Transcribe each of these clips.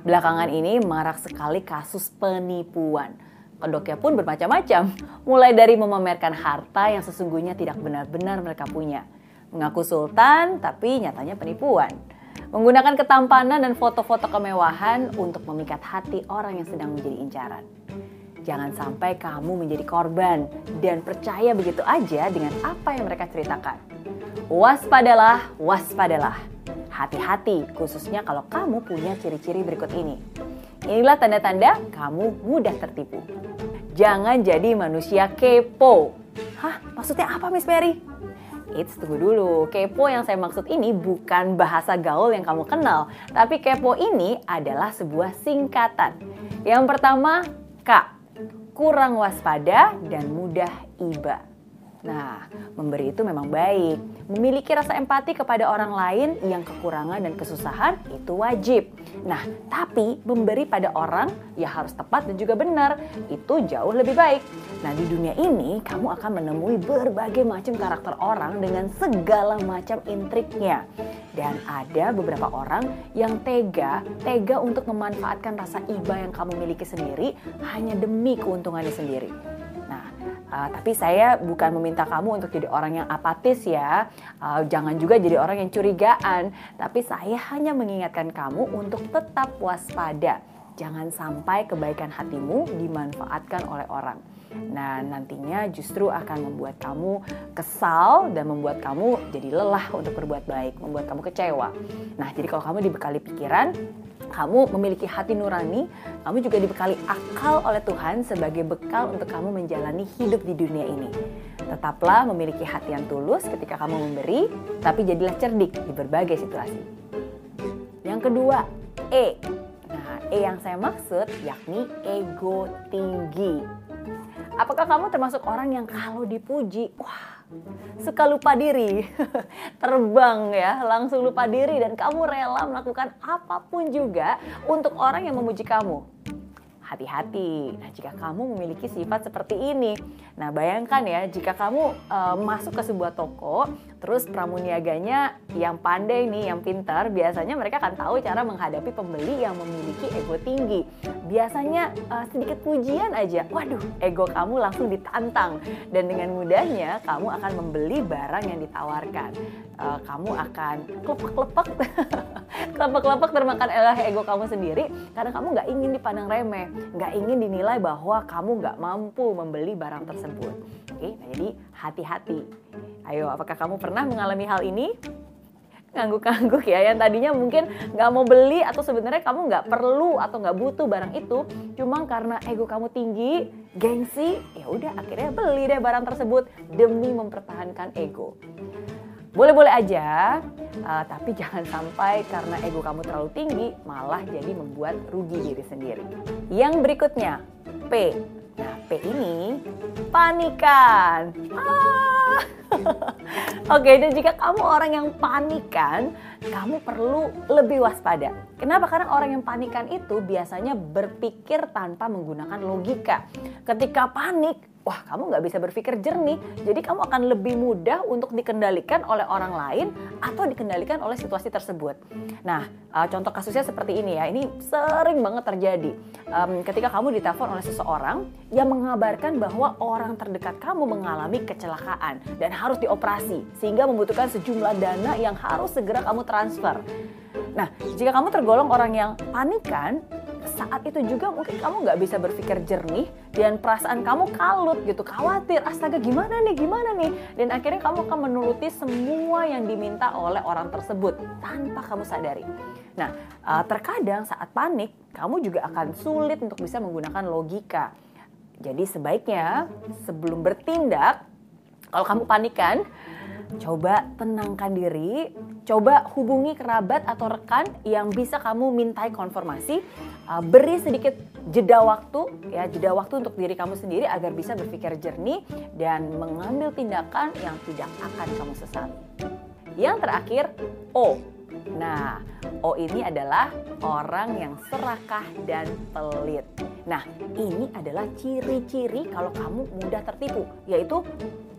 Belakangan ini marak sekali kasus penipuan. Kedoknya pun bermacam-macam, mulai dari memamerkan harta yang sesungguhnya tidak benar-benar mereka punya. Mengaku sultan, tapi nyatanya penipuan. Menggunakan ketampanan dan foto-foto kemewahan untuk memikat hati orang yang sedang menjadi incaran. Jangan sampai kamu menjadi korban dan percaya begitu aja dengan apa yang mereka ceritakan. Waspadalah, waspadalah. Hati-hati, khususnya kalau kamu punya ciri-ciri berikut ini. Inilah tanda-tanda kamu mudah tertipu. Jangan jadi manusia kepo. Hah, maksudnya apa Miss Mary? Eits, tunggu dulu. Kepo yang saya maksud ini bukan bahasa gaul yang kamu kenal. Tapi kepo ini adalah sebuah singkatan. Yang pertama, K. Kurang waspada dan mudah iba. Nah, memberi itu memang baik. Memiliki rasa empati kepada orang lain yang kekurangan dan kesusahan itu wajib. Nah, tapi memberi pada orang ya harus tepat dan juga benar. Itu jauh lebih baik. Nah, di dunia ini kamu akan menemui berbagai macam karakter orang dengan segala macam intriknya. Dan ada beberapa orang yang tega, tega untuk memanfaatkan rasa iba yang kamu miliki sendiri hanya demi keuntungannya sendiri. Uh, tapi saya bukan meminta kamu untuk jadi orang yang apatis ya. Uh, jangan juga jadi orang yang curigaan. Tapi saya hanya mengingatkan kamu untuk tetap waspada. Jangan sampai kebaikan hatimu dimanfaatkan oleh orang. Nah, nantinya justru akan membuat kamu kesal dan membuat kamu jadi lelah untuk berbuat baik, membuat kamu kecewa. Nah, jadi kalau kamu dibekali pikiran, kamu memiliki hati nurani, kamu juga dibekali akal oleh Tuhan sebagai bekal untuk kamu menjalani hidup di dunia ini. Tetaplah memiliki hati yang tulus ketika kamu memberi, tapi jadilah cerdik di berbagai situasi. Yang kedua, E. Nah, E yang saya maksud yakni ego tinggi. Apakah kamu termasuk orang yang kalau dipuji, wah suka lupa diri, terbang ya, langsung lupa diri dan kamu rela melakukan apa pun juga untuk orang yang memuji kamu. Hati-hati. Nah, jika kamu memiliki sifat seperti ini, nah bayangkan ya, jika kamu uh, masuk ke sebuah toko, terus pramuniaganya yang pandai nih, yang pintar, biasanya mereka akan tahu cara menghadapi pembeli yang memiliki ego tinggi. Biasanya uh, sedikit pujian aja, waduh, ego kamu langsung ditantang dan dengan mudahnya kamu akan membeli barang yang ditawarkan. Uh, kamu akan klepek-klepek, klepek-klepek termakan oleh ego kamu sendiri karena kamu nggak ingin dipandang remeh nggak ingin dinilai bahwa kamu nggak mampu membeli barang tersebut. Oke, nah jadi hati-hati. Ayo, apakah kamu pernah mengalami hal ini? ngangguk-ngangguk ya yang tadinya mungkin nggak mau beli atau sebenarnya kamu nggak perlu atau nggak butuh barang itu cuma karena ego kamu tinggi gengsi ya udah akhirnya beli deh barang tersebut demi mempertahankan ego boleh-boleh aja, uh, tapi jangan sampai karena ego kamu terlalu tinggi malah jadi membuat rugi diri sendiri. Yang berikutnya, P. Nah, P ini panikan. Ah. Oke, dan jika kamu orang yang panikan, kamu perlu lebih waspada. Kenapa? Karena orang yang panikan itu biasanya berpikir tanpa menggunakan logika. Ketika panik, wah kamu nggak bisa berpikir jernih. Jadi kamu akan lebih mudah untuk dikendalikan oleh orang lain atau dikendalikan oleh situasi tersebut. Nah, uh, contoh kasusnya seperti ini ya. Ini sering banget terjadi. Ketika kamu ditelepon oleh seseorang yang mengabarkan bahwa orang terdekat kamu mengalami kecelakaan dan harus dioperasi sehingga membutuhkan sejumlah dana yang harus segera kamu transfer. Nah, jika kamu tergolong orang yang panikan, saat itu juga mungkin kamu nggak bisa berpikir jernih dan perasaan kamu kalut gitu, khawatir, astaga gimana nih, gimana nih. Dan akhirnya kamu akan menuruti semua yang diminta oleh orang tersebut tanpa kamu sadari. Nah, uh, terkadang saat panik, kamu juga akan sulit untuk bisa menggunakan logika. Jadi sebaiknya sebelum bertindak, kalau kamu panikan, Coba tenangkan diri, coba hubungi kerabat atau rekan yang bisa kamu mintai konfirmasi. Uh, beri sedikit jeda waktu, ya jeda waktu untuk diri kamu sendiri agar bisa berpikir jernih dan mengambil tindakan yang tidak akan kamu sesali. Yang terakhir, O. Nah, O ini adalah orang yang serakah dan pelit. Nah, ini adalah ciri-ciri kalau kamu mudah tertipu, yaitu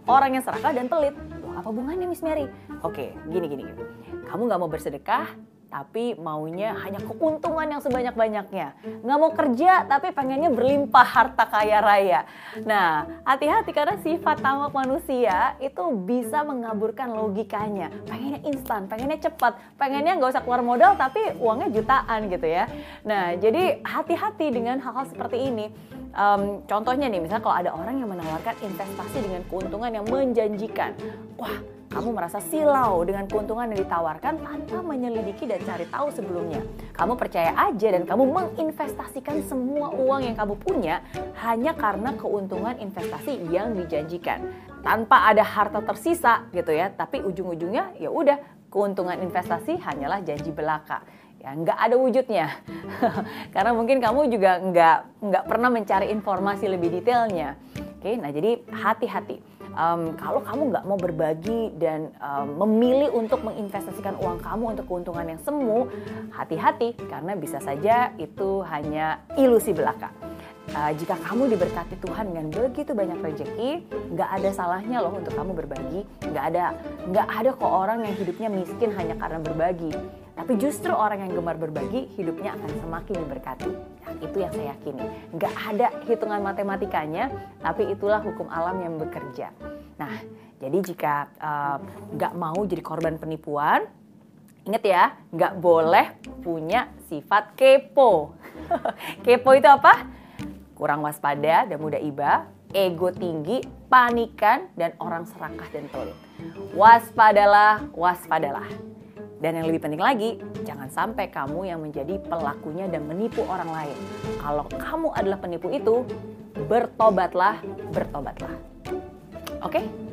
orang yang serakah dan pelit apa hubungannya Miss Mary? Oke, gini gini gini. Kamu nggak mau bersedekah, tapi maunya hanya keuntungan yang sebanyak-banyaknya. Nggak mau kerja, tapi pengennya berlimpah harta kaya raya. Nah, hati-hati karena sifat tamak manusia itu bisa mengaburkan logikanya. Pengennya instan, pengennya cepat, pengennya nggak usah keluar modal, tapi uangnya jutaan gitu ya. Nah, jadi hati-hati dengan hal-hal seperti ini. Um, contohnya nih, misalnya kalau ada orang yang menawarkan investasi dengan keuntungan yang menjanjikan. Wah, kamu merasa silau dengan keuntungan yang ditawarkan tanpa menyelidiki dan cari tahu sebelumnya. Kamu percaya aja dan kamu menginvestasikan semua uang yang kamu punya hanya karena keuntungan investasi yang dijanjikan. Tanpa ada harta tersisa gitu ya, tapi ujung-ujungnya ya udah keuntungan investasi hanyalah janji belaka ya nggak ada wujudnya karena mungkin kamu juga nggak nggak pernah mencari informasi lebih detailnya oke nah jadi hati-hati um, kalau kamu nggak mau berbagi dan um, memilih untuk menginvestasikan uang kamu untuk keuntungan yang semu, hati-hati karena bisa saja itu hanya ilusi belaka. Uh, jika kamu diberkati Tuhan dengan begitu banyak rezeki, nggak ada salahnya loh untuk kamu berbagi. Nggak ada, nggak ada kok orang yang hidupnya miskin hanya karena berbagi. Tapi justru orang yang gemar berbagi, hidupnya akan semakin diberkati. Itu yang saya yakini. Nggak ada hitungan matematikanya, tapi itulah hukum alam yang bekerja. Nah, jadi jika uh, nggak mau jadi korban penipuan, ingat ya, nggak boleh punya sifat kepo. kepo itu apa? Kurang waspada dan mudah iba, ego tinggi, panikan, dan orang serakah dan pelit. Waspadalah, waspadalah. Dan yang lebih penting lagi, jangan sampai kamu yang menjadi pelakunya dan menipu orang lain. Kalau kamu adalah penipu itu, bertobatlah, bertobatlah. Oke? Okay?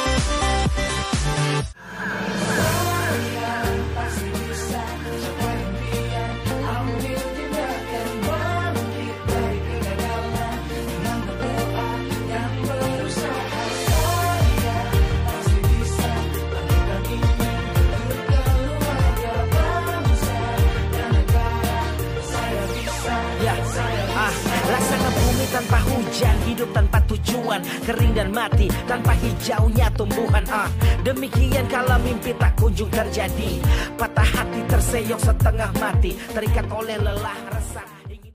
Tanpa hujan Hidup tanpa tujuan Kering dan mati tanpa hijaunya tumbuhan ah. Demikian kalau mimpi tak kunjung terjadi. Patah hati terseok setengah mati Terikat oleh lelah rasa